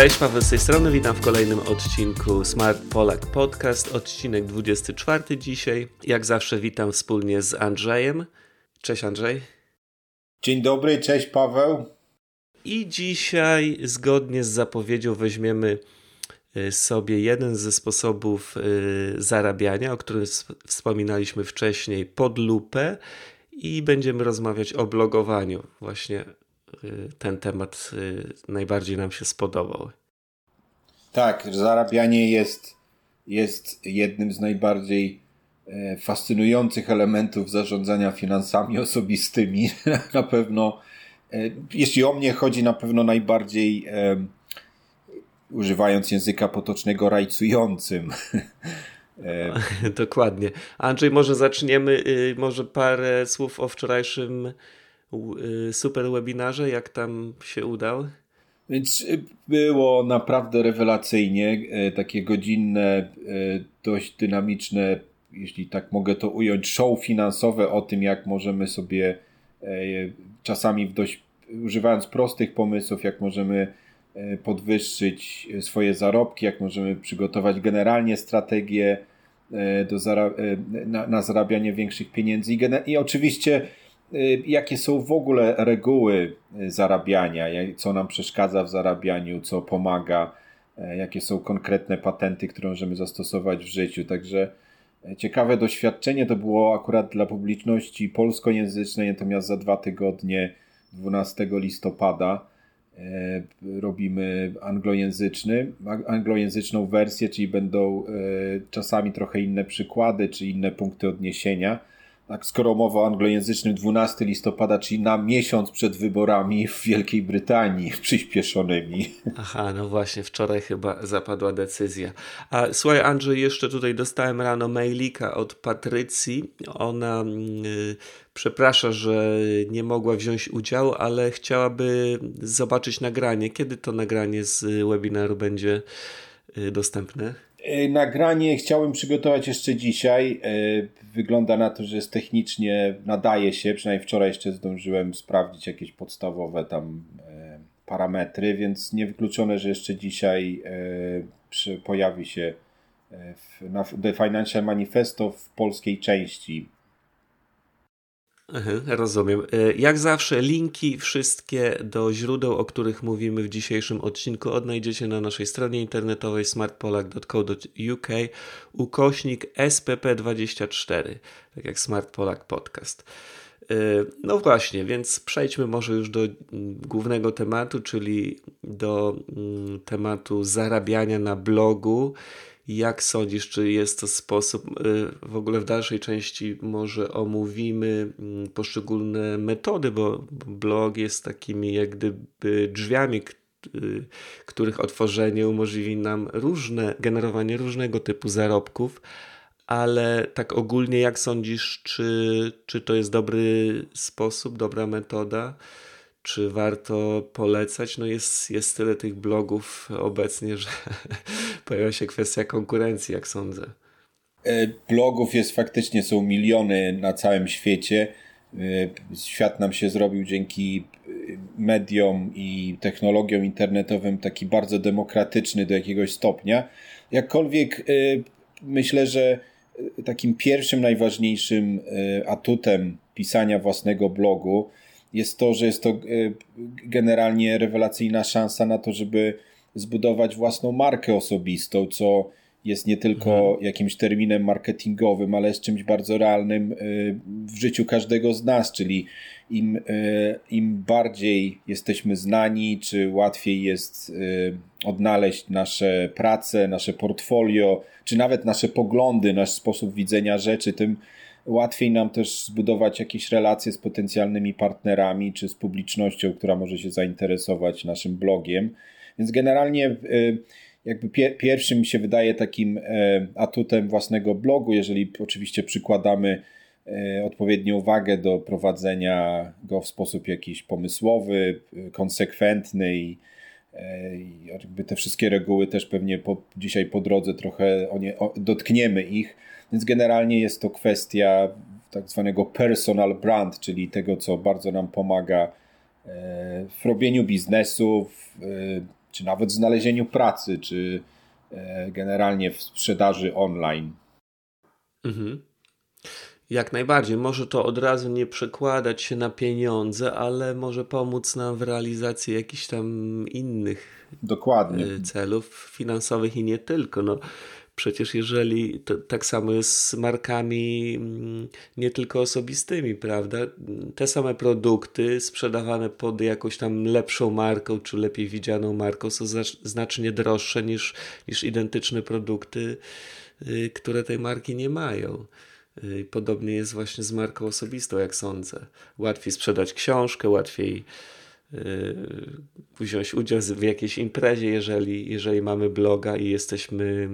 Cześć, Paweł z tej strony, witam w kolejnym odcinku Smart Polak Podcast, odcinek 24 dzisiaj. Jak zawsze witam wspólnie z Andrzejem. Cześć Andrzej. Dzień dobry, cześć Paweł. I dzisiaj, zgodnie z zapowiedzią, weźmiemy y, sobie jeden ze sposobów y, zarabiania, o którym wspominaliśmy wcześniej, pod lupę i będziemy rozmawiać o blogowaniu. Właśnie y, ten temat najbardziej nam się spodobał. Tak, zarabianie jest, jest jednym z najbardziej e, fascynujących elementów zarządzania finansami osobistymi. na pewno, e, jeśli o mnie chodzi, na pewno najbardziej e, używając języka potocznego rajcującym. Dokładnie. Andrzej, może zaczniemy, y, może parę słów o wczorajszym y, super webinarze, jak tam się udał? Więc y, było naprawdę rewelacyjnie, e, takie godzinne, e, dość dynamiczne, jeśli tak mogę to ująć, show finansowe o tym, jak możemy sobie e, czasami w dość, używając prostych pomysłów, jak możemy podwyższyć swoje zarobki, jak możemy przygotować generalnie strategię do zara na, na zarabianie większych pieniędzy i, i oczywiście Y, jakie są w ogóle reguły y, zarabiania, co nam przeszkadza w zarabianiu, co pomaga, y, jakie są konkretne patenty, które możemy zastosować w życiu. Także ciekawe doświadczenie to było akurat dla publiczności polskojęzycznej, natomiast za dwa tygodnie, 12 listopada, robimy anglojęzyczny, anglojęzyczną wersję, czyli będą czasami trochę inne przykłady, czy inne punkty odniesienia tak, skoro mowa o anglojęzycznym 12 listopada, czyli na miesiąc przed wyborami w Wielkiej Brytanii przyspieszonymi. Aha, no właśnie, wczoraj chyba zapadła decyzja. A słuchaj, Andrzej, jeszcze tutaj dostałem rano mailika od Patrycji. Ona yy, przeprasza, że nie mogła wziąć udziału, ale chciałaby zobaczyć nagranie. Kiedy to nagranie z webinaru będzie yy, dostępne? E, nagranie chciałem przygotować jeszcze dzisiaj. E, wygląda na to, że jest technicznie, nadaje się, przynajmniej wczoraj jeszcze zdążyłem sprawdzić jakieś podstawowe tam e, parametry, więc niewykluczone, że jeszcze dzisiaj pojawi się na The Financial Manifesto w polskiej części rozumiem. E, jak zawsze, linki wszystkie do źródeł, o których mówimy w dzisiejszym odcinku, odnajdziecie na naszej stronie internetowej smartpolak.co.uk ukośnik SPP24, tak jak Smart Polak Podcast. E, no właśnie, więc przejdźmy może już do mm, głównego tematu, czyli do mm, tematu zarabiania na blogu jak sądzisz, czy jest to sposób, y, w ogóle w dalszej części może omówimy mm, poszczególne metody, bo blog jest takimi jak gdyby drzwiami, y, których otworzenie umożliwi nam różne, generowanie różnego typu zarobków, ale tak ogólnie jak sądzisz, czy, czy to jest dobry sposób, dobra metoda? Czy warto polecać? No jest, jest tyle tych blogów obecnie, że pojawia się kwestia konkurencji, jak sądzę. E, blogów jest faktycznie, są miliony na całym świecie. E, świat nam się zrobił dzięki e, mediom i technologiom internetowym taki bardzo demokratyczny do jakiegoś stopnia. Jakkolwiek myślę, że takim pierwszym, najważniejszym atutem pisania własnego blogu jest to, że jest to e, generalnie rewelacyjna szansa na to, żeby zbudować własną markę osobistą, co jest nie tylko mhm. jakimś terminem marketingowym, ale jest czymś bardzo realnym e, w życiu każdego z nas, czyli im, e, im bardziej jesteśmy znani, czy łatwiej jest odnaleźć nasze prace, nasze portfolio, czy nawet nasze poglądy, nasz sposób widzenia rzeczy, tym łatwiej nam też zbudować jakieś relacje z potencjalnymi partnerami czy z publicznością, która może się zainteresować naszym blogiem. Więc generalnie y, jakby pierwszym mi się wydaje takim e, atutem własnego blogu, jeżeli oczywiście przykładamy e, odpowiednią wagę do prowadzenia go w sposób jakiś pomysłowy, konsekwentny e, i jakby te wszystkie reguły też pewnie po, dzisiaj po drodze trochę o nie, o, dotkniemy ich więc generalnie jest to kwestia tak zwanego personal brand, czyli tego, co bardzo nam pomaga e, w robieniu biznesu, w, e, czy nawet w znalezieniu pracy, czy generalnie w sprzedaży online. Mhm. Jak najbardziej. Może to od razu nie przekładać się na pieniądze, ale może pomóc nam w realizacji jakichś tam innych Dokładnie. celów finansowych i nie tylko. No, Przecież jeżeli to, tak samo jest z markami mm, nie tylko osobistymi, prawda? Te same produkty sprzedawane pod jakąś tam lepszą marką czy lepiej widzianą marką są znacznie droższe niż, niż identyczne produkty, y, które tej marki nie mają. Y, podobnie jest właśnie z marką osobistą, jak sądzę. Łatwiej sprzedać książkę, łatwiej yy, wziąć udział w jakiejś imprezie, jeżeli, jeżeli mamy bloga i jesteśmy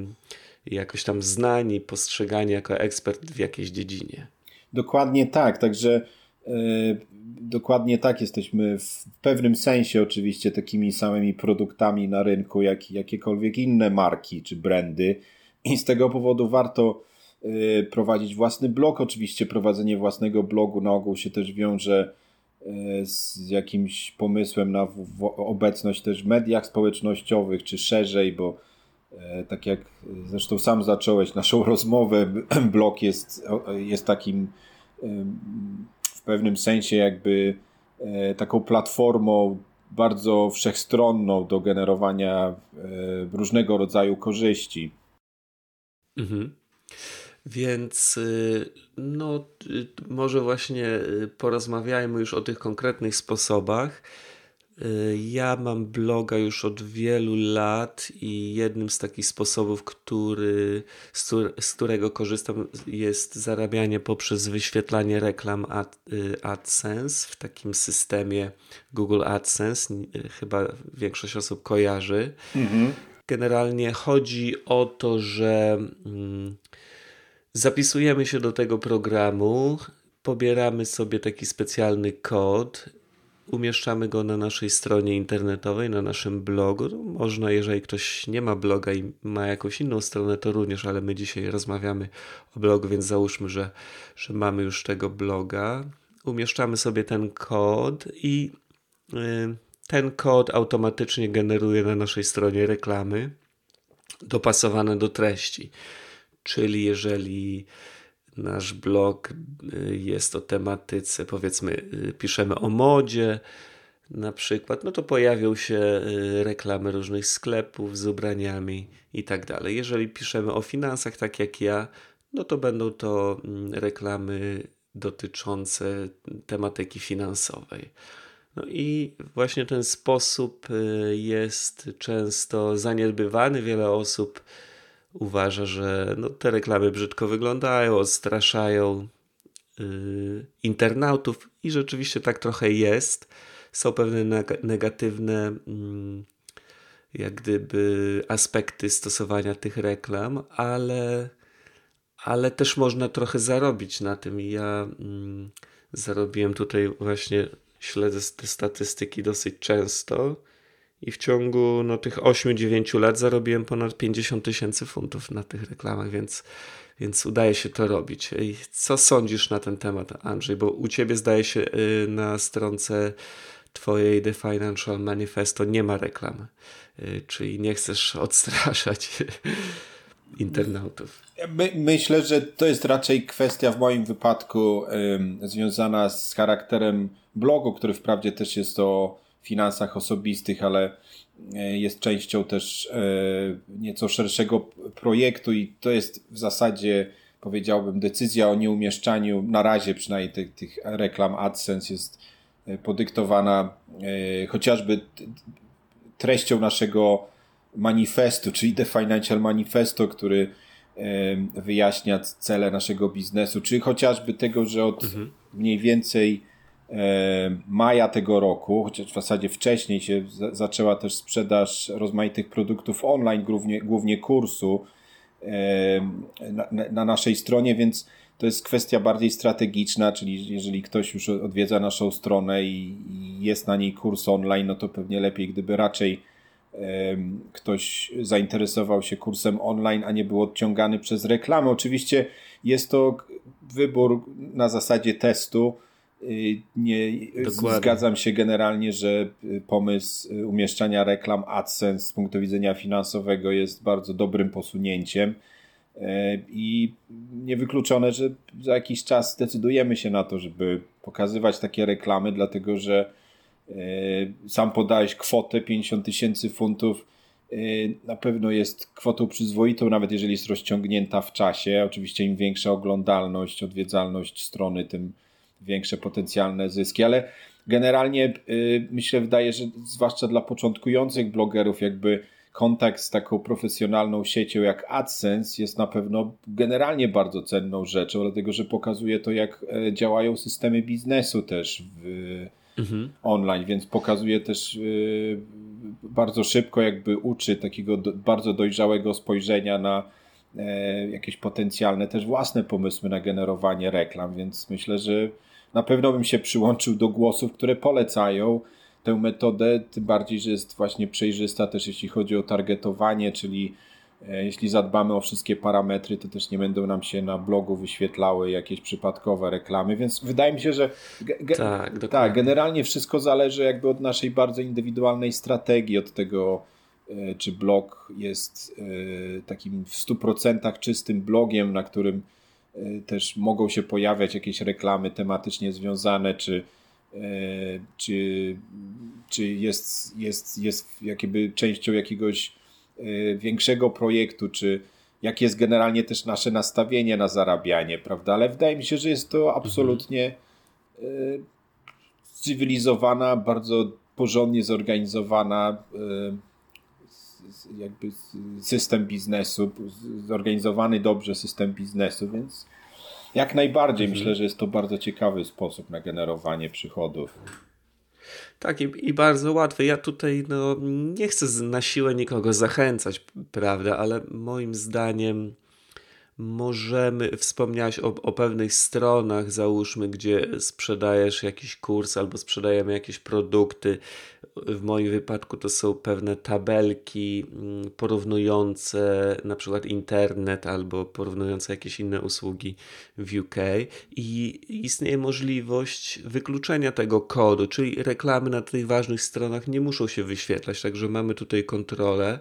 jakoś tam znani, postrzegani jako ekspert w jakiejś dziedzinie. Dokładnie tak, także yy, dokładnie tak jesteśmy w pewnym sensie oczywiście takimi samymi produktami na rynku, jak jakiekolwiek inne marki czy brandy i z tego powodu warto yy, prowadzić własny blog. Oczywiście prowadzenie własnego blogu na ogół się też wiąże yy, z jakimś pomysłem na obecność też w mediach społecznościowych, czy szerzej, bo E, tak jak zresztą sam zacząłeś naszą rozmowę, blog jest, jest takim w pewnym sensie jakby e, taką platformą bardzo wszechstronną do generowania e, różnego rodzaju korzyści. Mhm. Więc y, no, y, może właśnie y, porozmawiajmy już o tych konkretnych sposobach. Y, ja mam bloga już od wielu lat i jednym z takich sposobów, który, z, którego korzystam, jest zarabianie poprzez wyświetlanie reklam ad, y, AdSense w takim systemie Google AdSense. Y, chyba większość osób kojarzy. Mhm. Generalnie chodzi o to, że mm, zapisujemy się do tego programu, pobieramy sobie taki specjalny kod umieszczamy go na naszej stronie internetowej, na naszym blogu. No, można, jeżeli ktoś nie ma bloga i ma jakąś inną stronę, to również, ale my dzisiaj rozmawiamy o blogu, więc załóżmy, że, że mamy już tego bloga. Umieszczamy sobie ten kod i y, ten kod automatycznie generuje na naszej stronie reklamy dopasowane do treści. Czyli jeżeli nasz blog y, jest o tematyce, powiedzmy, y, piszemy o modzie na przykład, no to pojawią się y, reklamy różnych sklepów z ubraniami i tak dalej. Jeżeli piszemy o finansach, tak jak ja, no to będą to mm, reklamy dotyczące tematyki finansowej. No i właśnie ten sposób jest często zaniedbywany. Wiele osób uważa, że no, te reklamy brzydko wyglądają, odstraszają yy, internautów i rzeczywiście tak trochę jest. Są pewne negatywne yy, jak gdyby aspekty stosowania tych reklam, ale, ale też można trochę zarobić na tym. Ja yy, zarobiłem tutaj właśnie, śledzę te statystyki dosyć często i w ciągu no, tych 8-9 lat zarobiłem ponad 50 tysięcy funtów na tych reklamach, więc, więc udaje się to robić. I co sądzisz na ten temat, Andrzej? Bo u ciebie zdaje się y, na stronce twojej The Financial Manifesto nie ma reklam, y, czyli nie chcesz odstraszać internautów. My, myślę, że to jest raczej kwestia w moim wypadku związana z charakterem blogu, który wprawdzie też jest to finansach osobistych, ale e, jest częścią też e, nieco szerszego projektu i to jest w zasadzie powiedziałbym decyzja o nieumieszczaniu na razie przynajmniej tych, tych reklam AdSense jest e, podyktowana chociażby treścią naszego manifestu, czyli The Financial Manifesto, który wyjaśnia cele naszego biznesu, czy chociażby tego, że od mhm. mniej więcej maja tego roku, chociaż w zasadzie wcześniej się zaczęła też sprzedaż rozmaitych produktów online, głównie, głównie kursu e, na, na naszej stronie, więc to jest kwestia bardziej strategiczna, czyli jeżeli ktoś już odwiedza naszą stronę i, jest na niej kurs online, no to pewnie lepiej, gdyby raczej ktoś zainteresował się kursem online, a nie był odciągany przez reklamy. Oczywiście jest to wybór na zasadzie testu nie, zgadzam się generalnie, że pomysł umieszczania reklam AdSense z punktu widzenia finansowego jest bardzo dobrym posunięciem. I niewykluczone, że za jakiś czas zdecydujemy się na to, żeby pokazywać takie reklamy, dlatego że sam podałeś kwotę 50 tysięcy funtów. Y, na pewno jest kwotą przyzwoitą, nawet jeżeli jest rozciągnięta w czasie. Oczywiście im większa oglądalność, odwiedzalność strony, tym większe potencjalne zyski, ale generalnie y, myślę, wydaje, że zwłaszcza dla początkujących blogerów, jakby kontakt z taką profesjonalną siecią jak AdSense jest na pewno generalnie bardzo cenną rzeczą, dlatego że pokazuje to, jak e, działają systemy biznesu też w, mhm. online, więc pokazuje też y, bardzo szybko jakby uczy takiego do, bardzo dojrzałego spojrzenia na jakieś potencjalne też własne pomysły na generowanie reklam, więc myślę, że na pewno bym się przyłączył do głosów, które polecają tę metodę, tym bardziej, że jest właśnie przejrzysta też jeśli chodzi o targetowanie, czyli E, jeśli zadbamy o wszystkie parametry, to też nie będą nam się na blogu wyświetlały jakieś przypadkowe reklamy, więc wydaje mi się, że ge tak, tak, generalnie wszystko zależy jakby od naszej bardzo indywidualnej strategii, od tego, e, czy blog jest e, takim w 100% czystym blogiem, na którym też mogą się pojawiać jakieś reklamy tematycznie związane, czy, czy, czy jest, jest, jest jakby częścią jakiegoś większego projektu, czy jakie jest generalnie też nasze nastawienie na zarabianie, prawda? Ale wydaje mi się, że jest to absolutnie mhm. cywilizowana, bardzo porządnie zorganizowana jakby system biznesu, zorganizowany dobrze system biznesu, więc jak najbardziej mhm. myślę, że jest to bardzo ciekawy sposób na generowanie przychodów. Tak, i, i, bardzo łatwe. Ja tutaj no, nie chcę na siłę nikogo zachęcać, prawda, ale moim zdaniem możemy, wspomniałeś o, o pewnych stronach, załóżmy, gdzie sprzedajesz jakiś kurs albo sprzedajemy jakieś produkty. W moim wypadku to są pewne tabelki mm, porównujące na przykład internet albo porównujące jakieś inne usługi w UK i istnieje możliwość wykluczenia tego kodu, czyli reklamy na tych ważnych stronach nie muszą się wyświetlać, także mamy tutaj kontrolę.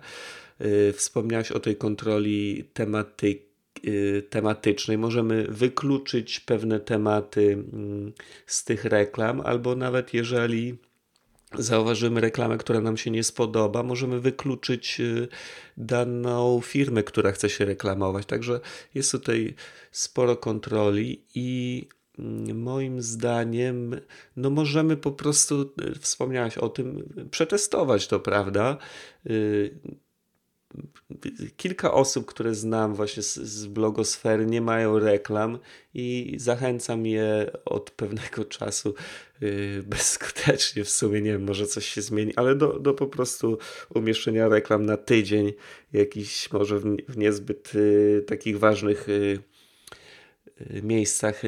Y, wspomniałeś o tej kontroli tematyki tematycznej. Możemy wykluczyć pewne tematy mm, z tych reklam, albo nawet jeżeli zauważymy reklamę, która nam się nie spodoba, możemy wykluczyć y, daną firmę, która chce się reklamować. Także jest tutaj sporo kontroli i mm, moim zdaniem, no możemy po prostu, y, wspomniałaś o tym, przetestować to, prawda? Kilka osób, które znam właśnie z, z blogosfery, nie mają reklam i zachęcam je od pewnego czasu yy, bezskutecznie w sumie, nie wiem, może coś się zmieni, ale do, do po prostu umieszczenia reklam na tydzień, jakiś może w, w niezbyt yy, takich ważnych yy, miejscach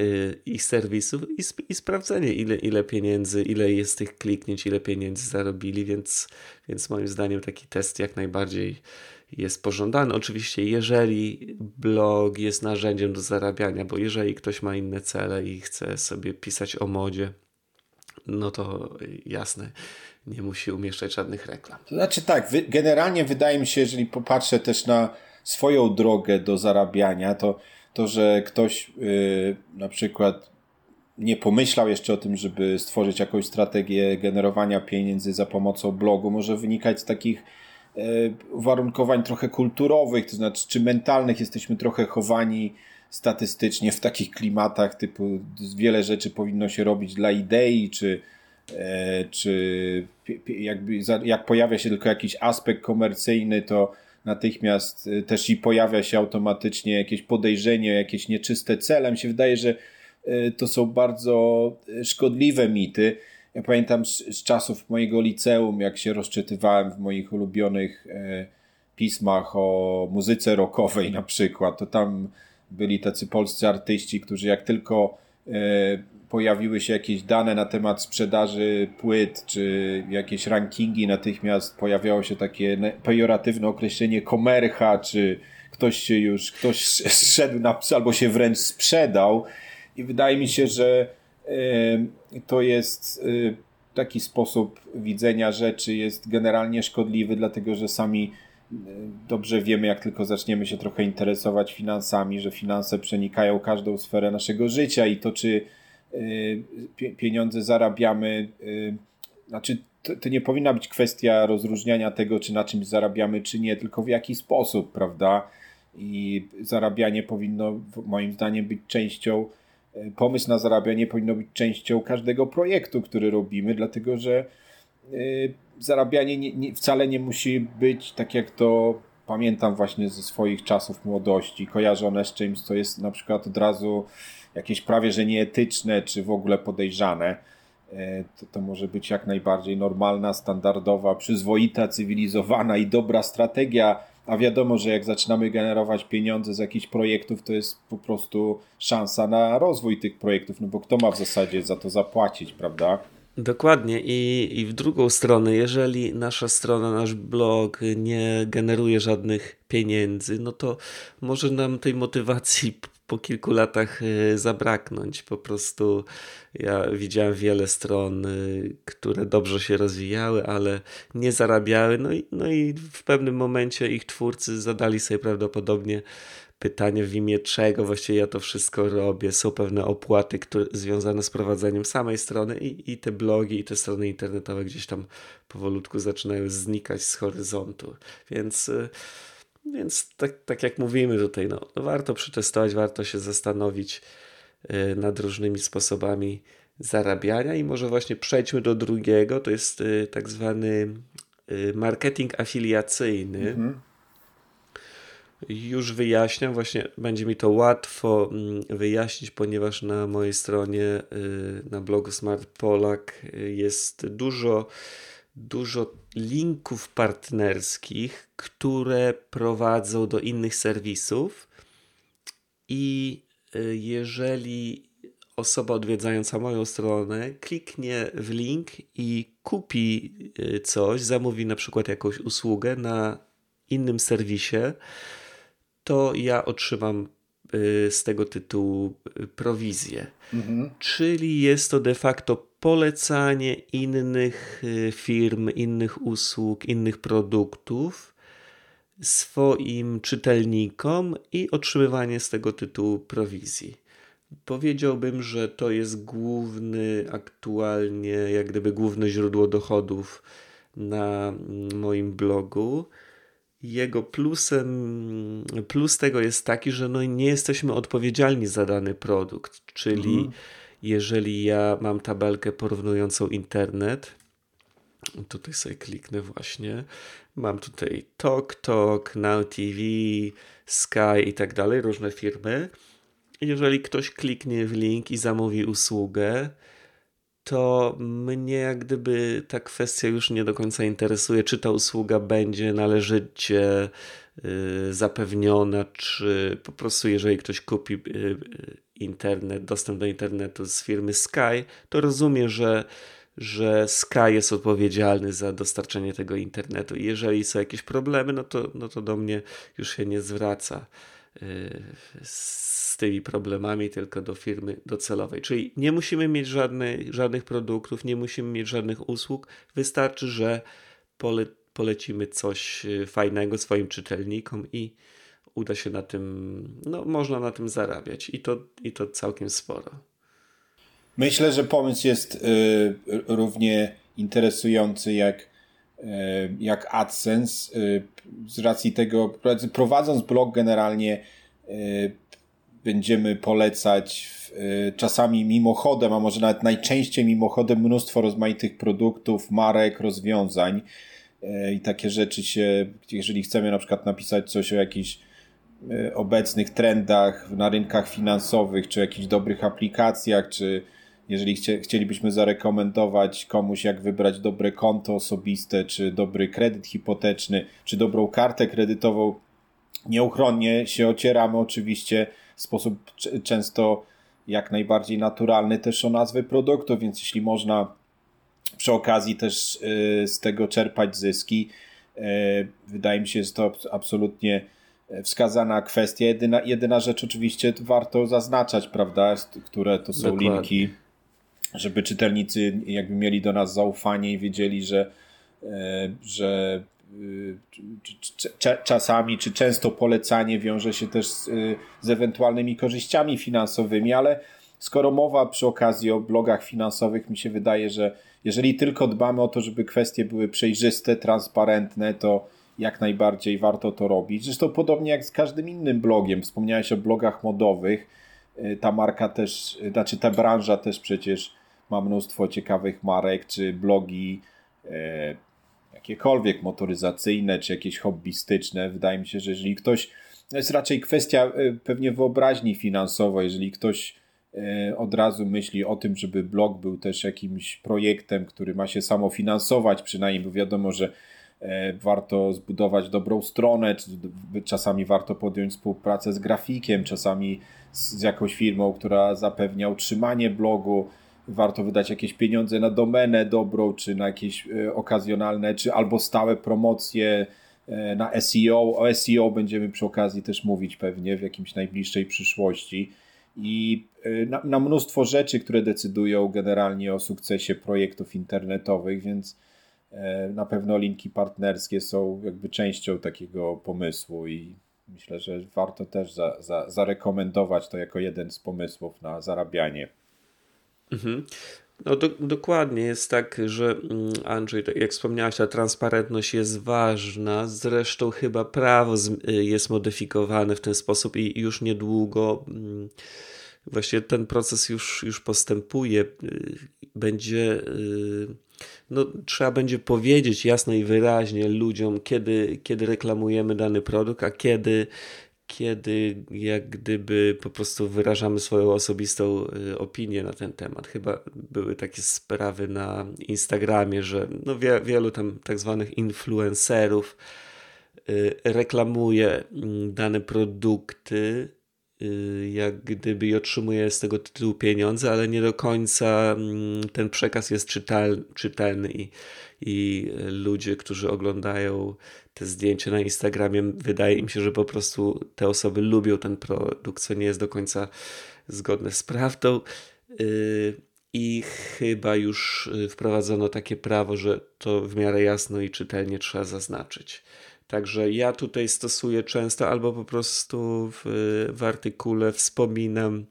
i serwisów i, sp i sprawdzenie, ile, ile pieniędzy, ile jest tych kliknięć, ile pieniędzy zarobili, więc, więc moim zdaniem taki test jak najbardziej jest pożądany. Oczywiście, jeżeli blog jest narzędziem do zarabiania, bo jeżeli ktoś ma inne cele i chce sobie pisać o modzie, no to jasne, nie musi umieszczać żadnych reklam. Znaczy tak, generalnie wydaje mi się, jeżeli popatrzę też na swoją drogę do zarabiania, to to, że ktoś yy, na przykład nie pomyślał jeszcze o tym, żeby stworzyć jakąś strategię generowania pieniędzy za pomocą blogu, może wynikać z takich uwarunkowań trochę kulturowych, to znaczy czy mentalnych jesteśmy trochę chowani statystycznie w takich klimatach typu wiele rzeczy powinno się robić dla idei, czy, e, czy jakby jak pojawia się tylko jakiś aspekt komercyjny, to natychmiast e, też i pojawia się automatycznie jakieś podejrzenie, jakieś nieczyste cele. Mi się wydaje, że to są bardzo szkodliwe mity. Ja pamiętam z, z czasów mojego liceum, jak się rozczytywałem w moich ulubionych e, pismach o muzyce rockowej na przykład, to tam byli tacy polscy artyści, którzy jak tylko e, pojawiły się jakieś dane na temat sprzedaży płyt, czy jakieś rankingi, natychmiast pojawiało się takie pejoratywne określenie komercha, czy ktoś się już, ktoś szedł na albo się wręcz sprzedał. I wydaje mi się, że to jest taki sposób widzenia rzeczy jest generalnie szkodliwy, dlatego że sami dobrze wiemy, jak tylko zaczniemy się trochę interesować finansami, że finanse przenikają każdą sferę naszego życia i to, czy pieniądze zarabiamy, znaczy to, to, nie powinna być kwestia rozróżniania tego, czy na czymś zarabiamy, czy nie, tylko w jaki sposób, prawda? I zarabianie powinno, moim zdaniem, być częścią, pomysł na zarabianie powinno być częścią każdego projektu, który robimy, dlatego że y, zarabianie nie, nie, wcale nie musi być tak, jak to pamiętam właśnie ze swoich czasów młodości, kojarzone z czymś, co jest na przykład od razu jakieś prawie że nieetyczne, czy w ogóle podejrzane E, to, to może być jak najbardziej normalna, standardowa, przyzwoita, cywilizowana i dobra strategia. A wiadomo, że jak zaczynamy generować pieniądze z jakichś projektów, to jest po prostu szansa na rozwój tych projektów, no bo kto ma w zasadzie za to zapłacić, prawda? Dokładnie I, i w drugą stronę, jeżeli nasza strona, nasz blog nie generuje żadnych pieniędzy, no to może nam tej motywacji po kilku latach y, zabraknąć. Po prostu ja widziałem wiele stron, y, które dobrze się rozwijały, ale nie zarabiały. No i, no i w pewnym momencie ich twórcy zadali sobie prawdopodobnie pytanie w imię czego właściwie ja to wszystko robię. Są pewne opłaty które, związane z prowadzeniem samej strony i, i te blogi, i te strony internetowe gdzieś tam powolutku zaczynają znikać z horyzontu. Więc y, więc tak, tak jak mówimy tutaj, no, warto przetestować, warto się zastanowić y, nad różnymi sposobami zarabiania i może właśnie przejdźmy do drugiego, to jest y, tak zwany y, marketing afiliacyjny. Mhm. Już wyjaśniam, właśnie będzie mi to łatwo mm, wyjaśnić, ponieważ na mojej stronie na blogu Smart Polak jest dużo dużo linków partnerskich, które prowadzą do innych serwisów. I y, jeżeli osoba odwiedzająca moją stronę kliknie w link i kupi y, coś, zamówi na przykład jakąś usługę na innym serwisie, to ja otrzymam y, z tego tytułu prowizję. Mhm. Czyli jest to de facto polecanie innych y, firm, innych usług, innych produktów swoim czytelnikom i otrzymywanie z tego tytułu prowizji. Powiedziałbym, że to jest główny, aktualnie, jak gdyby główne źródło dochodów na moim blogu. Jego plusem, plus tego jest taki, że no nie jesteśmy odpowiedzialni za dany produkt, czyli mhm jeżeli ja mam tabelkę porównującą internet, tutaj sobie kliknę właśnie, mam tutaj TokTok, Now TV, Sky i tak dalej, różne firmy. Jeżeli ktoś kliknie w link i zamówi usługę, to mnie jak gdyby ta kwestia już nie do końca interesuje, czy ta usługa będzie należycie zapewniona, czy po prostu jeżeli ktoś kupi y, internet, dostęp do internetu z firmy Sky, to rozumiem, że, że Sky jest odpowiedzialny za dostarczenie tego internetu. I jeżeli są jakieś problemy, no to, no to do mnie już się nie zwraca z tymi problemami, tylko do firmy docelowej. Czyli nie musimy mieć żadnych, żadnych produktów, nie musimy mieć żadnych usług, wystarczy, że pole, polecimy coś yy, fajnego swoim czytelnikom i uda się na tym, no można na tym zarabiać i to, i to całkiem sporo. Myślę, że pomysł jest y, równie interesujący jak, y, jak AdSense. Y, z racji tego, prowadząc blog generalnie y, będziemy polecać y, czasami mimochodem, a może nawet najczęściej mimochodem mnóstwo rozmaitych produktów, marek, rozwiązań y, i takie rzeczy się, jeżeli chcemy na przykład napisać coś o jakiejś Y, obecnych trendach na rynkach finansowych, czy jakichś dobrych aplikacjach, czy jeżeli chcie, chcielibyśmy zarekomendować komuś, jak wybrać dobre konto osobiste, czy dobry kredyt hipoteczny, czy dobrą kartę kredytową, nieuchronnie się ocieramy oczywiście w sposób często jak najbardziej naturalny też o nazwy produktów, więc jeśli można przy okazji też y, z tego czerpać zyski, y, wydaje mi się, że to absolutnie wskazana kwestia. Jedyna, jedyna rzecz oczywiście warto zaznaczać, prawda, które to są Dokładnie. linki. żeby czytelnicy jakby mieli do nas zaufanie i wiedzieli, że, e, że czasami czy często polecanie wiąże się też z, z ewentualnymi korzyściami finansowymi, ale skoro mowa przy okazji o blogach finansowych, mi się wydaje, że jeżeli tylko dbamy o to, żeby kwestie były przejrzyste, transparentne, to jak najbardziej warto to robić. Zresztą podobnie jak z każdym innym blogiem. Wspomniałeś o blogach modowych. Y, ta marka też, y, znaczy ta branża też przecież ma mnóstwo ciekawych marek, czy blogi e, jakiekolwiek motoryzacyjne, czy jakieś hobbystyczne. Wydaje mi się, że jeżeli ktoś, to jest raczej kwestia pewnie wyobraźni finansowej, jeżeli ktoś od razu myśli o tym, żeby blog był też jakimś projektem, który ma się samofinansować, przynajmniej, bo wiadomo, że e, warto zbudować dobrą stronę, czasami warto podjąć współpracę z grafikiem, czasami z jakąś firmą, która zapewnia utrzymanie blogu, warto wydać jakieś pieniądze na domenę dobrą, czy na jakieś e, okazjonalne, czy albo stałe promocje na SEO. O SEO będziemy przy okazji też mówić pewnie w jakimś najbliższej przyszłości i y, na, na, mnóstwo rzeczy, które decydują generalnie o sukcesie projektów internetowych, więc e, na pewno linki partnerskie są jakby częścią takiego pomysłu i myślę, że warto też za, za, zarekomendować to jako jeden z pomysłów na zarabianie. Mhm. No do, dokładnie jest tak, że mm, Andrzej, jak wspomniałeś, ta transparentność jest ważna. Zresztą chyba prawo y, jest modyfikowane w ten sposób i już niedługo mm, właśnie ten proces już, już postępuje. Y, będzie, y, no, trzeba będzie powiedzieć jasno i wyraźnie ludziom, kiedy, kiedy reklamujemy dany produkt, a kiedy kiedy jak gdyby po prostu wyrażamy swoją osobistą y, opinię na ten temat. Chyba były takie sprawy na Instagramie, że no wie, wielu tam tak zwanych influencerów y, reklamuje mm, dane produkty, y, jak gdyby i otrzymuje z tego tytułu pieniądze, ale nie do końca mm, ten przekaz jest czytelny, czytelny i, i ludzie, którzy oglądają te zdjęcia na Instagramie, wydaje im się, że po prostu te osoby lubią ten produkt, co nie jest do końca zgodne z prawdą. Y, I chyba już y, wprowadzono takie prawo, że to w miarę jasno i czytelnie trzeba zaznaczyć. Także ja tutaj stosuję często albo po prostu w, w artykule wspominam,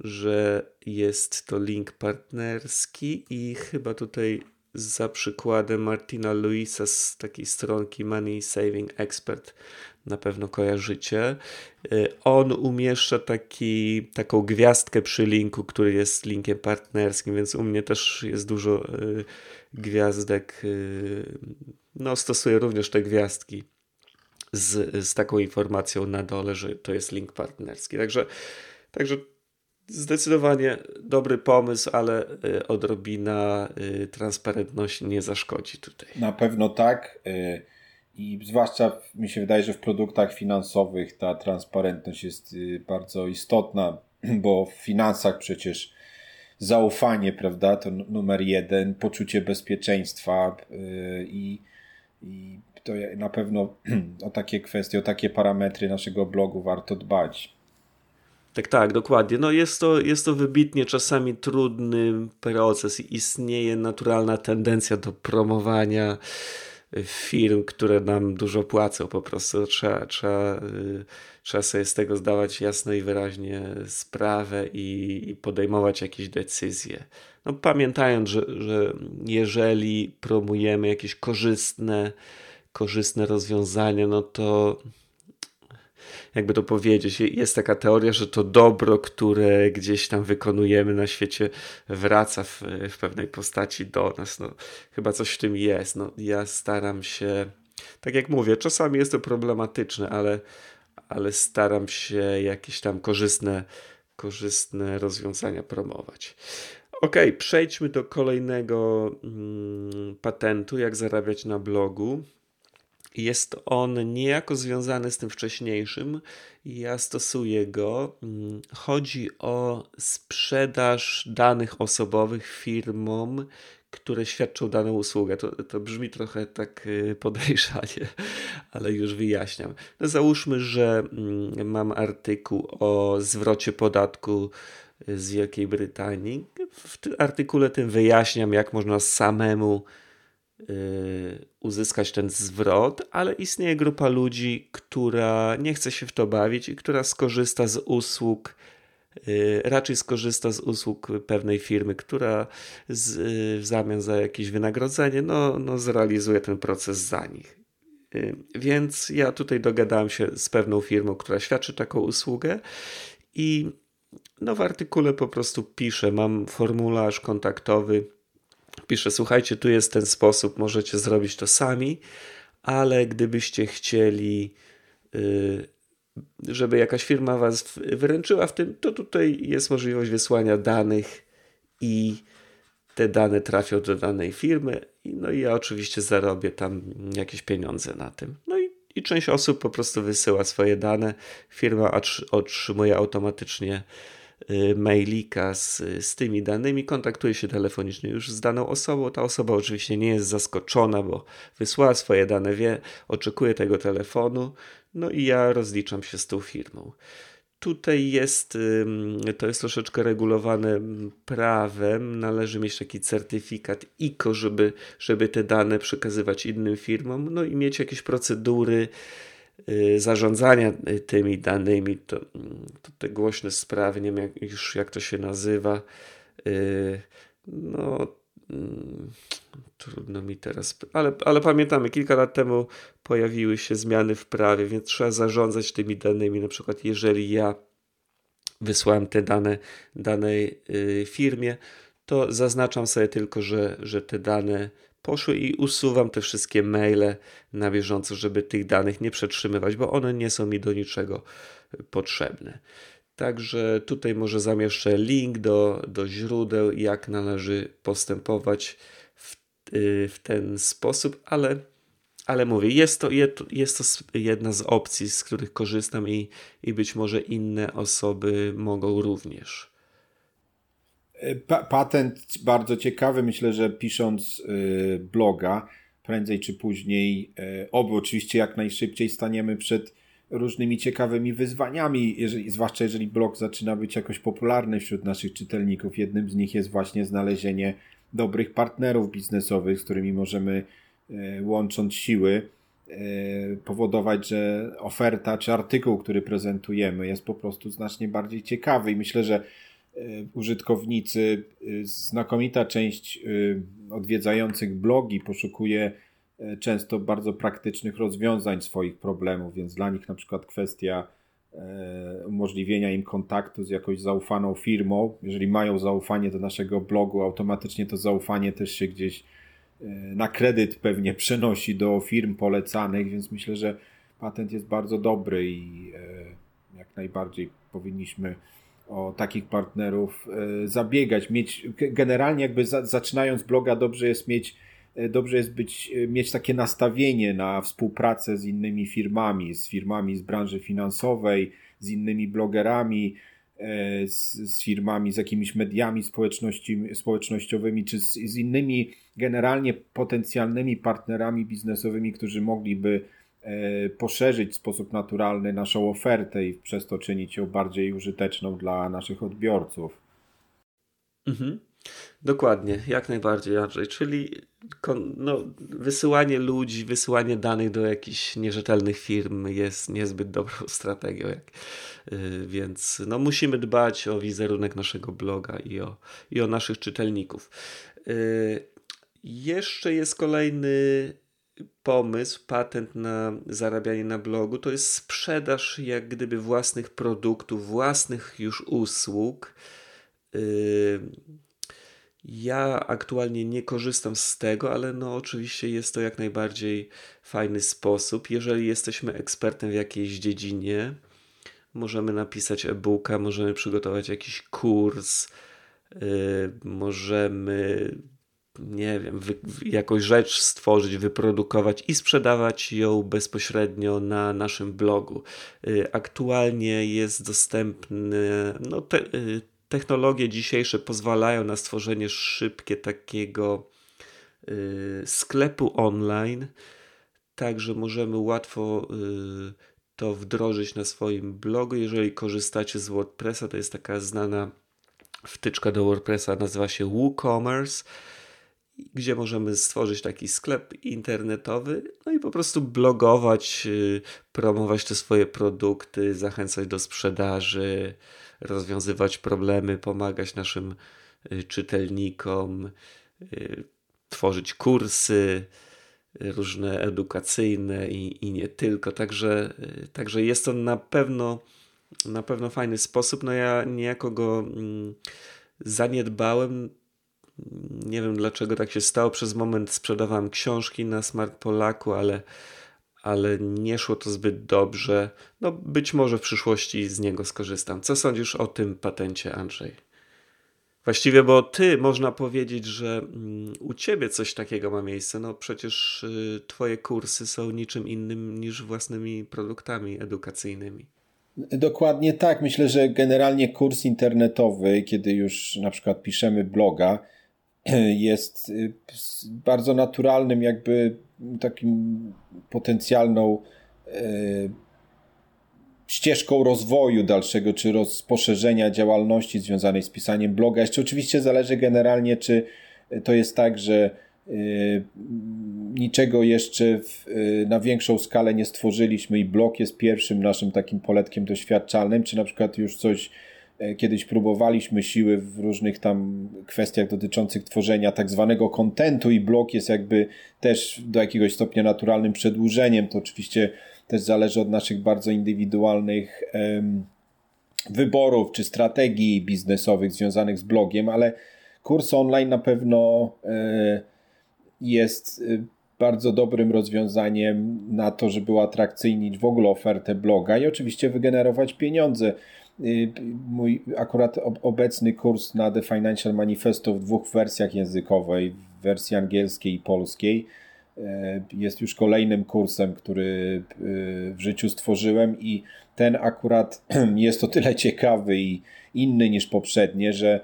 że jest to link partnerski i chyba tutaj za przykładem Martina Luisa z takiej stronki Money Saving Expert, na pewno kojarzycie. Y, on umieszcza taki, taką gwiazdkę przy linku, który jest linkiem partnerskim, więc u mnie też jest dużo y, gwiazdek. Y, no, stosuję również te gwiazdki z, z taką informacją na dole, że to jest link partnerski. Także, także Zdecydowanie dobry pomysł, ale y, odrobina y, transparentności nie zaszkodzi tutaj. Na pewno tak. Y, I zwłaszcza mi się wydaje, że w produktach finansowych ta transparentność jest bardzo istotna, bo w finansach przecież zaufanie, prawda, to numer jeden, poczucie bezpieczeństwa i, i to na pewno o takie kwestie, o takie parametry naszego blogu warto dbać. Tak, tak, dokładnie. No jest to, jest to wybitnie czasami trudny proces i istnieje naturalna tendencja do promowania firm, które nam dużo płacą. Po prostu trzeba, trzeba, y, trzeba sobie z tego zdawać jasno i wyraźnie sprawę i, i podejmować jakieś decyzje. No, pamiętając, że, że jeżeli promujemy jakieś korzystne, korzystne rozwiązania, no to jakby to powiedzieć, jest taka teoria, że to dobro, które gdzieś tam wykonujemy na świecie, wraca w, w pewnej postaci do nas. No, chyba coś w tym jest. No, ja staram się, tak jak mówię, czasami jest to problematyczne, ale, ale staram się jakieś tam korzystne, korzystne rozwiązania promować. Ok, przejdźmy do kolejnego mm, patentu, jak zarabiać na blogu. Jest on niejako związany z tym wcześniejszym. Ja stosuję go. Mm, chodzi o sprzedaż danych osobowych firmom, które świadczą daną usługę. To, to brzmi trochę tak y, podejrzanie, ale już wyjaśniam. No załóżmy, że mm, mam artykuł o zwrocie podatku z Wielkiej Brytanii. W artykule tym wyjaśniam, jak można samemu uzyskać ten zwrot, ale istnieje grupa ludzi, która nie chce się w to bawić i która skorzysta z usług Y, raczej skorzysta z usług pewnej firmy, która z, y, w zamian za jakieś wynagrodzenie no, no zrealizuje ten proces za nich. Y, więc ja tutaj dogadałem się z pewną firmą, która świadczy taką usługę i no w artykule po prostu piszę, mam formularz kontaktowy, piszę, słuchajcie, tu jest ten sposób, możecie zrobić to sami, ale gdybyście chcieli żeby jakaś firma was wyręczyła w tym, to tutaj jest możliwość wysłania danych i te dane trafią do danej firmy. No i ja oczywiście zarobię tam jakieś pieniądze na tym. No i, i część osób po prostu wysyła swoje dane. Firma otrzymuje automatycznie y, mailika z, z tymi danymi, kontaktuje się telefonicznie już z daną osobą. Ta osoba oczywiście nie jest zaskoczona, bo wysłała swoje dane, wie, oczekuje tego telefonu. No i ja rozliczam się z tą firmą. Tutaj jest, to jest troszeczkę regulowane prawem. Należy mieć taki certyfikat ICO, żeby, żeby te dane przekazywać innym firmom, no i mieć jakieś procedury y, zarządzania y, tymi danymi. To, to te głośne sprawy, nie wiem jak, już jak to się nazywa. Y, no, mm, Trudno mi teraz, ale, ale pamiętamy, kilka lat temu pojawiły się zmiany w prawie, więc trzeba zarządzać tymi danymi. Na przykład, jeżeli ja wysłałem te dane danej y, firmie, to zaznaczam sobie tylko, że, że te dane poszły i usuwam te wszystkie maile na bieżąco, żeby tych danych nie przetrzymywać, bo one nie są mi do niczego potrzebne. Także tutaj może zamieszczę link do, do źródeł, jak należy postępować Y, w ten sposób, ale, ale mówię, jest to, jest to jedna z opcji, z których korzystam i, i być może inne osoby mogą również. E, pa patent bardzo ciekawy. Myślę, że pisząc y, bloga, prędzej czy później, y, oby oczywiście jak najszybciej staniemy przed różnymi ciekawymi wyzwaniami, jeżeli, zwłaszcza jeżeli blog zaczyna być jakoś popularny wśród naszych czytelników. Jednym z nich jest właśnie znalezienie dobrych partnerów biznesowych, z którymi możemy e, łącząc siły e, powodować, że oferta czy artykuł, który prezentujemy jest po prostu znacznie bardziej ciekawy i myślę, że e, użytkownicy, znakomita część odwiedzających blogi poszukuje często bardzo praktycznych rozwiązań swoich problemów, więc dla nich na przykład kwestia E, umożliwienia im kontaktu z jakąś zaufaną firmą. Jeżeli mają zaufanie do naszego blogu, automatycznie to zaufanie też się gdzieś e, na kredyt pewnie przenosi do firm polecanych, więc myślę, że patent jest bardzo dobry i e, jak najbardziej powinniśmy o takich partnerów zabiegać. Mieć, generalnie jakby zaczynając bloga dobrze jest mieć E, dobrze jest być, e, mieć takie nastawienie na współpracę z innymi firmami, z firmami z branży finansowej, z innymi blogerami, e, z, z firmami, z jakimiś mediami społecznościowymi, czy z, z innymi generalnie potencjalnymi partnerami biznesowymi, którzy mogliby poszerzyć w sposób naturalny naszą ofertę i przez to czynić ją bardziej użyteczną dla naszych odbiorców. Mhm. Dokładnie, jak najbardziej, Andrzej. Czyli no, wysyłanie ludzi, wysyłanie danych do jakichś nierzetelnych firm jest niezbyt dobrą strategią. Jak, yy, więc no, musimy dbać o wizerunek naszego bloga i o, i o naszych czytelników. Yy, jeszcze jest kolejny pomysł, patent na zarabianie na blogu, to jest sprzedaż jak gdyby własnych produktów, własnych już usług. Yy, ja aktualnie nie korzystam z tego, ale no oczywiście jest to jak najbardziej fajny sposób. Jeżeli jesteśmy ekspertem w jakiejś dziedzinie, możemy napisać e-booka, możemy przygotować jakiś kurs, yy, możemy nie wiem, wy, jakąś rzecz stworzyć, wyprodukować i sprzedawać ją bezpośrednio na naszym blogu. Yy, aktualnie jest dostępny no, te, yy, technologie dzisiejsze pozwalają na stworzenie szybkie takiego y, sklepu online, także możemy łatwo y, to wdrożyć na swoim blogu. Jeżeli korzystacie z WordPressa, to jest taka znana wtyczka do WordPressa nazywa się WooCommerce, gdzie możemy stworzyć taki sklep internetowy, no i po prostu blogować, y, promować te swoje produkty, zachęcać do sprzedaży, rozwiązywać problemy, pomagać naszym y, czytelnikom, y, tworzyć kursy różne edukacyjne i, i nie tylko. Także, także jest to na pewno na pewno fajny sposób. No ja niejako go mm, zaniedbałem. Nie wiem dlaczego tak się stało. Przez moment sprzedawałem książki na Smart Polaku, ale, ale nie szło to zbyt dobrze. No być może w przyszłości z niego skorzystam. Co sądzisz o tym patencie, Andrzej? Właściwie, bo ty można powiedzieć, że mm, u ciebie coś takiego ma miejsce. No przecież y, twoje kursy są niczym innym niż własnymi produktami edukacyjnymi. Dokładnie tak. Myślę, że generalnie kurs internetowy, kiedy już na przykład piszemy bloga, jest y, bardzo naturalnym, jakby takim potencjalną y, ścieżką rozwoju dalszego, czy rozposzerzenia działalności związanej z pisaniem bloga. Jeszcze oczywiście zależy generalnie, czy to jest tak, że y, niczego jeszcze w, na większą skalę nie stworzyliśmy i blog jest pierwszym naszym takim poletkiem doświadczalnym, czy na przykład już coś kiedyś próbowaliśmy siły w różnych tam kwestiach dotyczących tworzenia tak zwanego kontentu i blog jest jakby też do jakiegoś stopnia naturalnym przedłużeniem. To oczywiście też zależy od naszych bardzo indywidualnych wyborów czy strategii biznesowych związanych z blogiem, ale kurs online na pewno e, jest e, bardzo dobrym rozwiązaniem na to, żeby uatrakcyjnić w ogóle ofertę bloga i oczywiście wygenerować pieniądze. E, mój akurat obecny kurs na The Financial Manifesto w dwóch wersjach językowej, w wersji angielskiej i polskiej, E, jest już kolejnym kursem, który e, w życiu stworzyłem i ten akurat jest o tyle ciekawy i inny niż poprzednie, że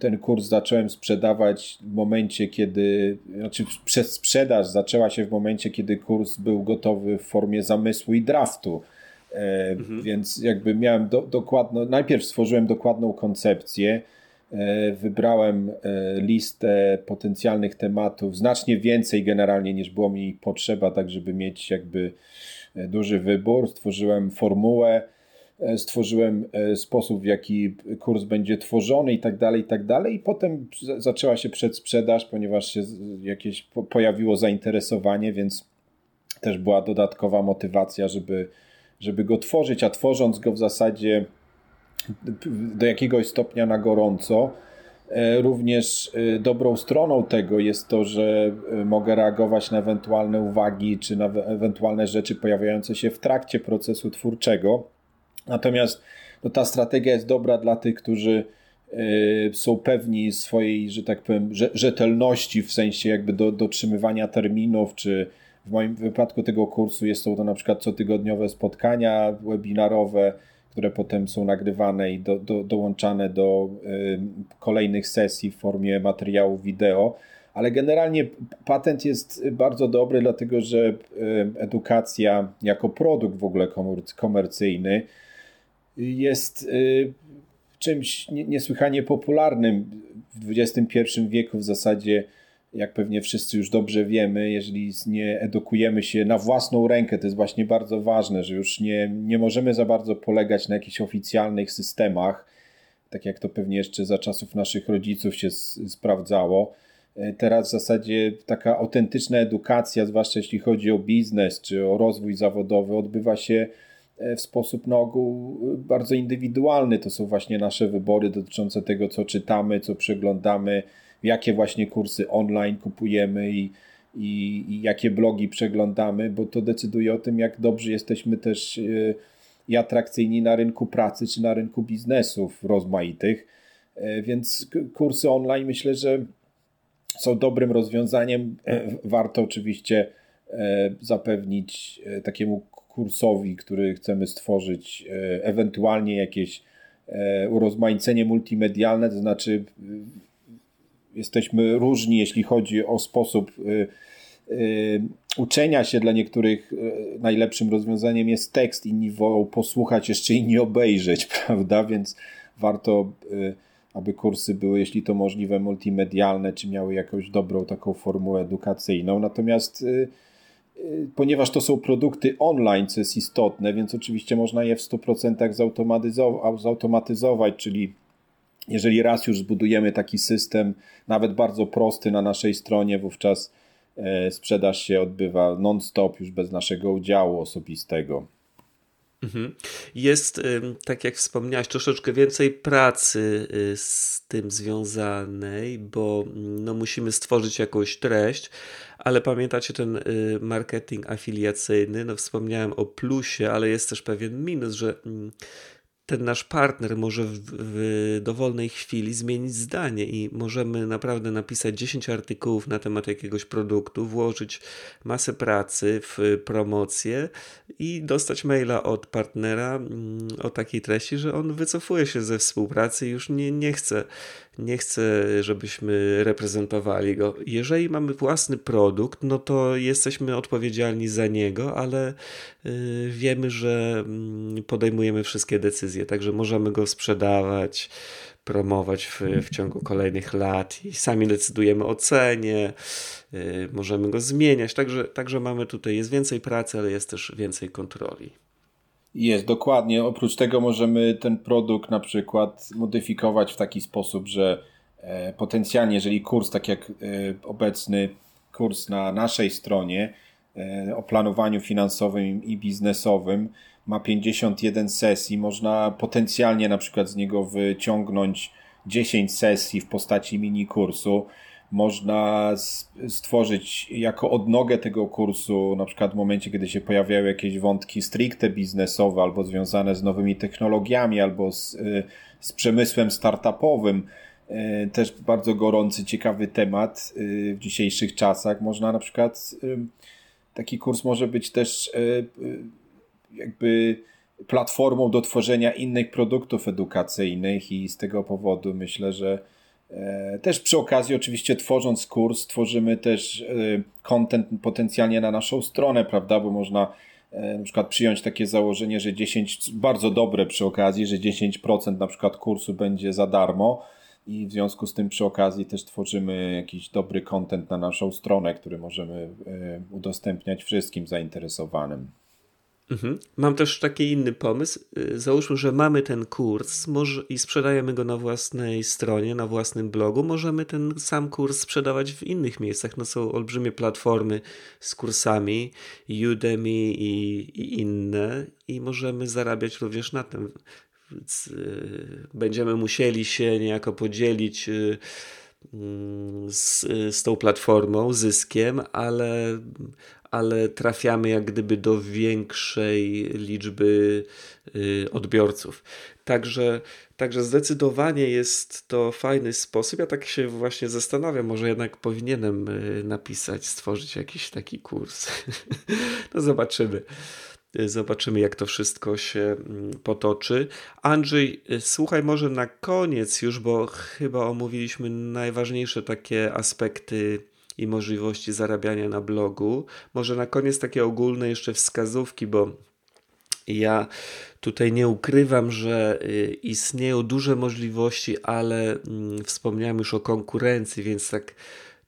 ten kurs zacząłem sprzedawać w momencie, kiedy, znaczy przez sprzedaż zaczęła się w momencie, kiedy kurs był gotowy w formie zamysłu i draftu. Mhm. Więc jakby miałem do, dokładno, najpierw stworzyłem dokładną koncepcję, E, wybrałem e, listę potencjalnych tematów, znacznie więcej generalnie niż było mi potrzeba, tak żeby mieć jakby e, duży wybór. Stworzyłem formułę, stworzyłem sposób, w jaki kurs będzie tworzony i tak dalej, i tak dalej. I potem zaczęła się przedsprzedaż, ponieważ się jakieś pojawiło zainteresowanie, więc też była dodatkowa motywacja, żeby, żeby go tworzyć, a tworząc go w zasadzie do jakiegoś stopnia na gorąco. E, również e, dobrą stroną tego jest to, że e, mogę reagować na ewentualne uwagi czy na ewentualne rzeczy pojawiające się w trakcie procesu twórczego. Natomiast no, ta strategia jest dobra dla tych, którzy są pewni swojej, że tak powiem, rzetelności w sensie jakby do, dotrzymywania terminów, czy w moim wypadku tego kursu jest to, to na przykład cotygodniowe spotkania webinarowe, które potem są nagrywane i do, do, dołączane do y, kolejnych sesji w formie materiału wideo. Ale generalnie patent jest bardzo dobry, dlatego że y, edukacja jako produkt w ogóle komercyjny jest y, czymś niesłychanie popularnym w XXI wieku w zasadzie jak pewnie wszyscy już dobrze wiemy, jeżeli nie edukujemy się na własną rękę, to jest właśnie bardzo ważne, że już nie, nie możemy za bardzo polegać na jakichś oficjalnych systemach, tak jak to pewnie jeszcze za czasów naszych rodziców się sprawdzało. E, teraz w zasadzie taka autentyczna edukacja, zwłaszcza jeśli chodzi o biznes czy o rozwój zawodowy, odbywa się e, w sposób na ogół bardzo indywidualny. To są właśnie nasze wybory dotyczące tego, co czytamy, co przeglądamy jakie właśnie kursy online kupujemy i, i, i jakie blogi przeglądamy, bo to decyduje o tym, jak dobrzy jesteśmy też e, i atrakcyjni na rynku pracy czy na rynku biznesów rozmaitych. E, więc kursy online myślę, że są dobrym rozwiązaniem. E, warto oczywiście zapewnić takiemu kursowi, który chcemy stworzyć, ewentualnie jakieś urozmaicenie multimedialne, to znaczy jesteśmy różni, jeśli chodzi o sposób y, y, uczenia się. Dla niektórych y, najlepszym rozwiązaniem jest tekst, inni wolą posłuchać, jeszcze inni obejrzeć, prawda? Więc warto aby kursy były, jeśli to możliwe, multimedialne, czy miały jakąś dobrą taką formułę edukacyjną. Natomiast ponieważ to są produkty online, co jest istotne, więc oczywiście można je w 100% zautomatyzować, zautomatyzować czyli jeżeli raz już zbudujemy taki system, nawet bardzo prosty na naszej stronie, wówczas e, sprzedaż się odbywa non-stop, już bez naszego udziału osobistego. Mhm. Jest, tak jak wspomniałeś, troszeczkę więcej pracy y, z tym związanej, bo mm, no, musimy stworzyć jakąś treść, ale pamiętacie ten y, marketing afiliacyjny? No, wspomniałem o plusie, ale jest też pewien minus, że mm, ten nasz partner może w, w, dowolnej chwili zmienić zdanie i możemy naprawdę napisać 10 artykułów na temat jakiegoś produktu, włożyć masę pracy w promocję i dostać maila od partnera mm, o takiej treści, że on wycofuje się ze współpracy i już nie, nie chce nie chcę, żebyśmy reprezentowali go. Jeżeli mamy własny produkt, no to jesteśmy odpowiedzialni za niego, ale y, wiemy, że mm, podejmujemy wszystkie decyzje, także możemy go sprzedawać, promować w, w ciągu kolejnych lat i sami decydujemy o cenie, y, możemy go zmieniać, także, także mamy tutaj, jest więcej pracy, ale jest też więcej kontroli. Jest, dokładnie. Oprócz tego możemy ten produkt na przykład modyfikować w taki sposób, że e, potencjalnie, jeżeli kurs, tak jak e, obecny kurs na naszej stronie e, o planowaniu finansowym i biznesowym ma 51 sesji, można potencjalnie na przykład z niego wyciągnąć 10 sesji w postaci mini kursu można stworzyć jako odnogę tego kursu, na przykład w momencie, kiedy się pojawiają jakieś wątki stricte biznesowe albo związane z nowymi technologiami, albo z, y, z przemysłem startupowym. Y, też bardzo gorący, ciekawy temat y, w dzisiejszych czasach. Można na przykład, taki kurs może być też jakby platformą do tworzenia innych produktów edukacyjnych i z tego powodu myślę, że też przy okazji, oczywiście, tworząc kurs, tworzymy też e, content potencjalnie na naszą stronę, prawda? Bo można e, na przykład przyjąć takie założenie, że 10, bardzo dobre przy okazji, że 10% na przykład kursu będzie za darmo i w związku z tym przy okazji też tworzymy jakiś dobry content na naszą stronę, który możemy udostępniać wszystkim zainteresowanym. Mhm. Mam też taki inny pomysł. Y, załóżmy, że mamy ten kurs może, i sprzedajemy go na własnej stronie, na własnym blogu. Możemy ten sam kurs sprzedawać w innych miejscach. No są olbrzymie platformy z kursami, Udemy i, i inne, i możemy zarabiać również na tym. Y, będziemy musieli się niejako podzielić. Y, mm, z, z tą platformą, zyskiem, ale, ale trafiamy jak gdyby do większej liczby y, odbiorców. Także, także zdecydowanie jest to fajny sposób. Ja tak się właśnie zastanawiam, może jednak powinienem y, napisać, stworzyć jakiś taki kurs. no zobaczymy. Y, zobaczymy, jak to wszystko się mm, potoczy. Andrzej, słuchaj, może na koniec już, bo chyba omówiliśmy najważniejsze takie aspekty i możliwości zarabiania na blogu. Może na koniec takie ogólne jeszcze wskazówki, bo ja tutaj nie ukrywam, że y, istnieją duże możliwości, ale mm, wspomniałem już o konkurencji, więc tak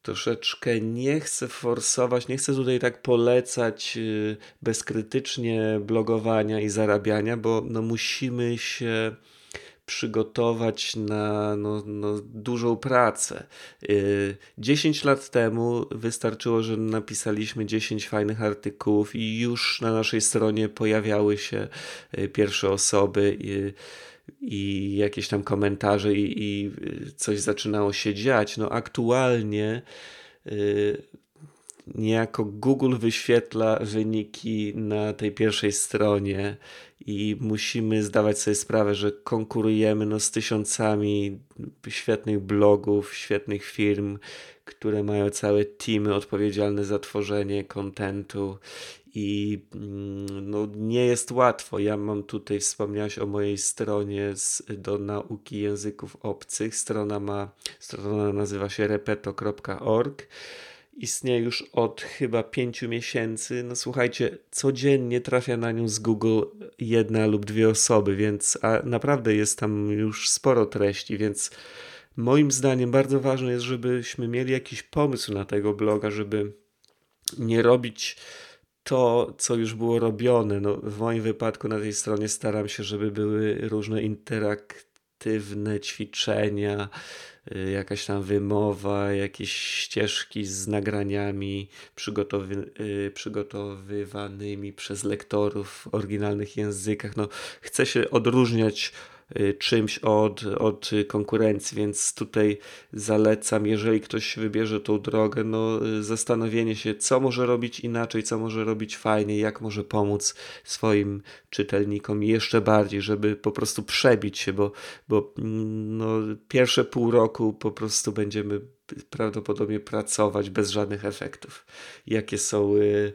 troszeczkę nie chcę forsować, nie chcę tutaj tak polecać y, bezkrytycznie blogowania i zarabiania, bo no musimy się przygotować na no, no, dużą pracę. 10 y, lat temu wystarczyło, że napisaliśmy 10 fajnych artykułów i już na naszej stronie pojawiały się y, pierwsze osoby i, i jakieś tam komentarze i, i coś zaczynało się dziać. No aktualnie y, niejako Google wyświetla wyniki na tej pierwszej stronie i musimy zdawać sobie sprawę, że konkurujemy no, z tysiącami świetnych blogów, świetnych firm, które mają całe teamy odpowiedzialne za tworzenie kontentu i mm, no, nie jest łatwo. Ja mam tutaj, wspomniałeś o mojej stronie z, do nauki języków obcych. Strona ma, strona nazywa się repeto.org istnieje już od chyba pięciu miesięcy. No słuchajcie, codziennie trafia na nią z Google jedna lub dwie osoby, więc a naprawdę jest tam już sporo treści, więc moim zdaniem bardzo ważne jest, żebyśmy mieli jakiś pomysł na tego bloga, żeby nie robić to, co już było robione. No, w moim wypadku na tej stronie staram się, żeby były różne interaktywne ćwiczenia, jakaś tam wymowa, jakieś ścieżki z nagraniami przygotowy, y, przygotowywanymi przez lektorów w oryginalnych językach. No, chcę się odróżniać Y, czymś od, od konkurencji, więc tutaj zalecam, jeżeli ktoś wybierze tą drogę, no y, zastanowienie się, co może robić inaczej, co może robić fajnie, jak może pomóc swoim czytelnikom jeszcze bardziej, żeby po prostu przebić się, bo, bo mm, no, pierwsze pół roku po prostu będziemy prawdopodobnie pracować bez żadnych efektów. Jakie są y,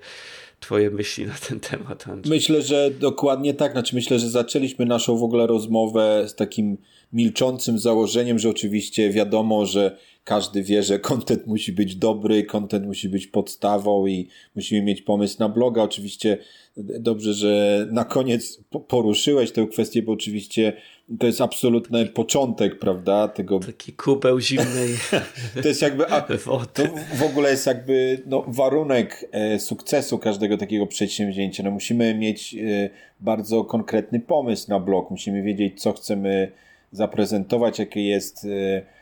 Twoje myśli na ten temat, Andrzej? Myślę, że dokładnie tak. Znaczy, myślę, że zaczęliśmy naszą w ogóle rozmowę z takim milczącym założeniem, że oczywiście wiadomo, że każdy wie, że content musi być dobry, content musi być podstawą i musimy mieć pomysł na bloga. Oczywiście dobrze, że na koniec poruszyłeś tę kwestię, bo oczywiście to jest absolutny początek, prawda, tego... Taki kubeł zimnej To jest jakby... A, to w ogóle jest jakby no, warunek e, sukcesu każdego takiego przedsięwzięcia. No, musimy mieć e, bardzo konkretny pomysł na blog, musimy wiedzieć, co chcemy zaprezentować, jaki jest e,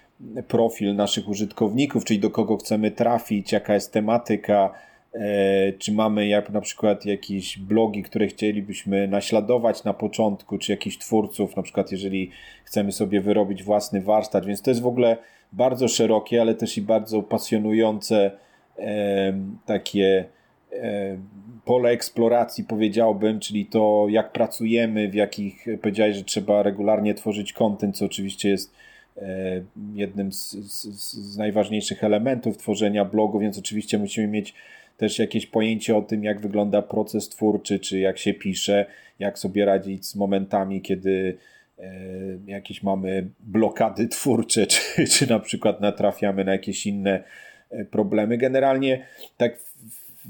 profil naszych użytkowników, czyli do kogo chcemy trafić, jaka jest tematyka, E, czy mamy jak na przykład jakieś blogi, które chcielibyśmy naśladować na początku, czy jakichś twórców, na przykład jeżeli chcemy sobie wyrobić własny warsztat, więc to jest w ogóle bardzo szerokie, ale też i bardzo pasjonujące e, takie e, pole eksploracji powiedziałbym, czyli to jak pracujemy, w jakich powiedziałeś, że trzeba regularnie tworzyć content, co oczywiście jest jednym z, z, z najważniejszych elementów tworzenia blogu, więc oczywiście musimy mieć też jakieś pojęcie o tym, jak wygląda proces twórczy, czy jak się pisze, jak sobie radzić z momentami, kiedy e, jakieś mamy blokady twórcze, czy, czy na przykład natrafiamy na jakieś inne e, problemy. Generalnie, tak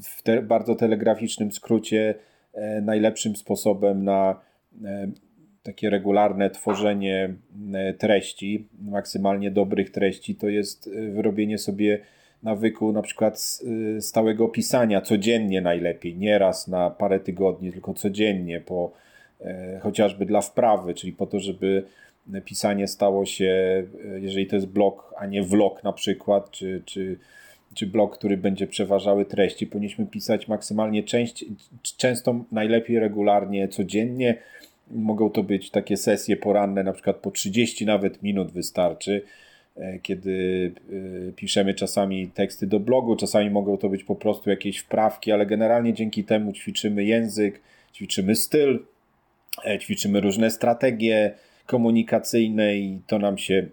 w te, bardzo telegraficznym skrócie, e, najlepszym sposobem na takie regularne tworzenie treści, maksymalnie dobrych treści, to jest wyrobienie sobie nawyku na przykład y, stałego pisania codziennie najlepiej, nie raz na parę tygodni, tylko codziennie, po, e, chociażby dla wprawy, czyli po to, żeby pisanie stało się, e, jeżeli to jest blog, a nie vlog na przykład, czy, czy, czy blog, który będzie przeważały treści, powinniśmy pisać maksymalnie część, często, najlepiej regularnie, codziennie. Mogą to być takie sesje poranne, na przykład po 30 nawet minut wystarczy E, kiedy e, piszemy czasami teksty do blogu, czasami mogą to być po prostu jakieś wprawki, ale generalnie dzięki temu ćwiczymy język, ćwiczymy styl, e, ćwiczymy różne strategie komunikacyjne i to nam się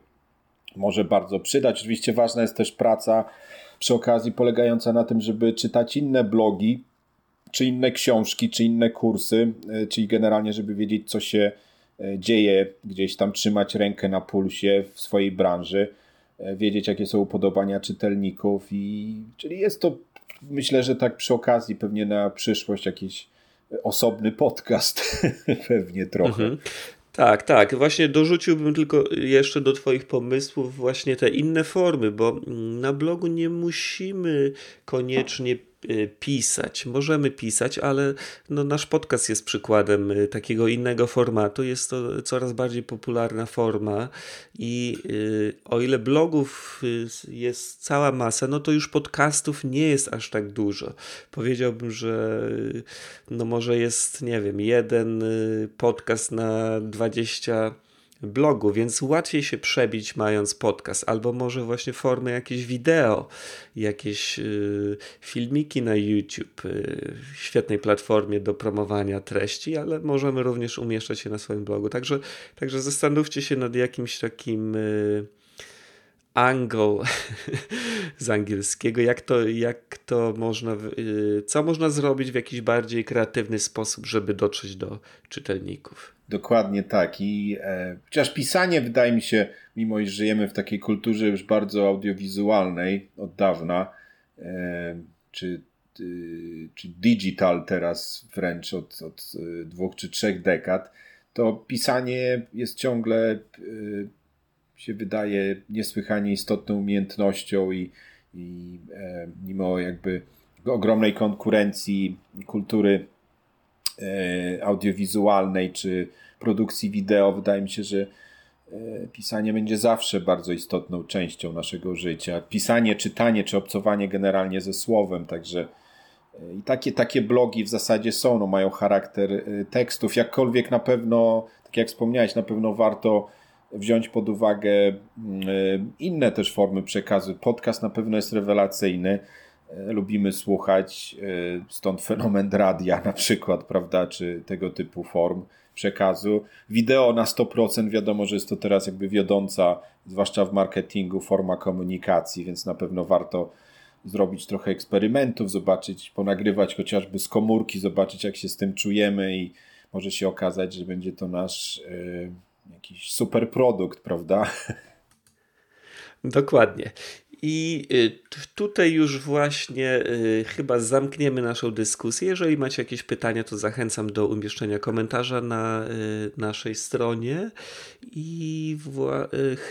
może bardzo przydać. Oczywiście ważna jest też praca przy okazji polegająca na tym, żeby czytać inne blogi, czy inne książki, czy inne kursy, czyli generalnie, żeby wiedzieć, co się E, dzieje, gdzieś tam trzymać rękę na pulsie w swojej branży, e, wiedzieć jakie są upodobania czytelników i czyli jest to myślę, że tak przy okazji pewnie na przyszłość jakiś osobny podcast pewnie trochę. Mhm. Tak, tak. Właśnie dorzuciłbym tylko jeszcze do Twoich pomysłów właśnie te inne formy, bo na blogu nie musimy koniecznie pisać. Możemy pisać, ale no nasz podcast jest przykładem y, takiego innego formatu. Jest to coraz bardziej popularna forma i y, o ile blogów jest cała masa, no to już podcastów nie jest aż tak dużo. Powiedziałbym, że no może jest, nie wiem, jeden podcast na 20 blogu, więc łatwiej się przebić mając podcast, albo może właśnie formy jakieś wideo, jakieś y, filmiki na YouTube, y, świetnej platformie do promowania treści, ale możemy również umieszczać je na swoim blogu. Także, także zastanówcie się nad jakimś takim y, angle z angielskiego, jak to, jak to można, y, co można zrobić w jakiś bardziej kreatywny sposób, żeby dotrzeć do czytelników. Dokładnie tak. I e, chociaż pisanie wydaje mi się, mimo iż żyjemy w takiej kulturze już bardzo audiowizualnej od dawna, czy, czy digital teraz wręcz od, od dwóch czy trzech dekad, to pisanie jest ciągle się wydaje niesłychanie istotną umiejętnością i, i e, mimo jakby ogromnej konkurencji kultury e, audiowizualnej czy produkcji wideo, wydaje mi się, że e, pisanie będzie zawsze bardzo istotną częścią naszego życia. Pisanie, czytanie czy obcowanie generalnie ze słowem, także e, i takie, takie blogi w zasadzie są, no, mają charakter e, tekstów, jakkolwiek na pewno, tak jak wspomniałeś, na pewno warto wziąć pod uwagę mm, inne też formy przekazu. Podcast na pewno jest rewelacyjny. E, lubimy słuchać, e, stąd fenomen radia na przykład, prawda, czy tego typu form przekazu. Wideo na 100%, wiadomo, że jest to teraz jakby wiodąca, zwłaszcza w marketingu, forma komunikacji, więc na pewno warto zrobić trochę eksperymentów, zobaczyć, ponagrywać chociażby z komórki, zobaczyć jak się z tym czujemy i może się okazać, że będzie to nasz jakiś super produkt, prawda? Dokładnie. I y, tutaj już właśnie y, chyba zamkniemy naszą dyskusję. Jeżeli macie jakieś pytania, to zachęcam do umieszczenia komentarza na y, naszej stronie. I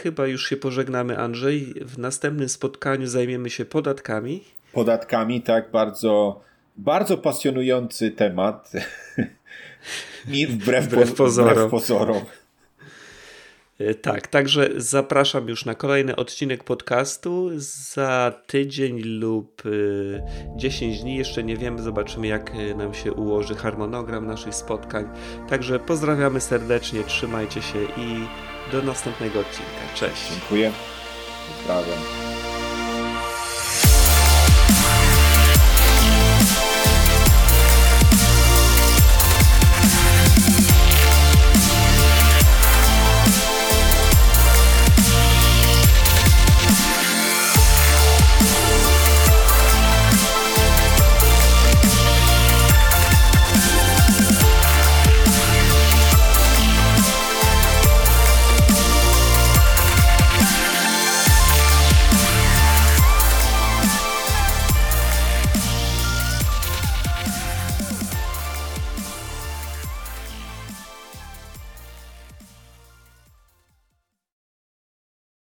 chyba już się pożegnamy, Andrzej. W następnym spotkaniu zajmiemy się podatkami. Podatkami, tak, bardzo, bardzo pasjonujący temat. Mi wbrew, wbrew pozorom. Wbrew pozorom. E, tak, także zapraszam już na kolejny odcinek podcastu. Za tydzień lub 10 e, dni, jeszcze nie wiemy, zobaczymy jak e, nam się ułoży harmonogram naszych spotkań. Także pozdrawiamy serdecznie, trzymajcie się i do następnego odcinka. Cześć. Dziękuję. Pozdrawiam.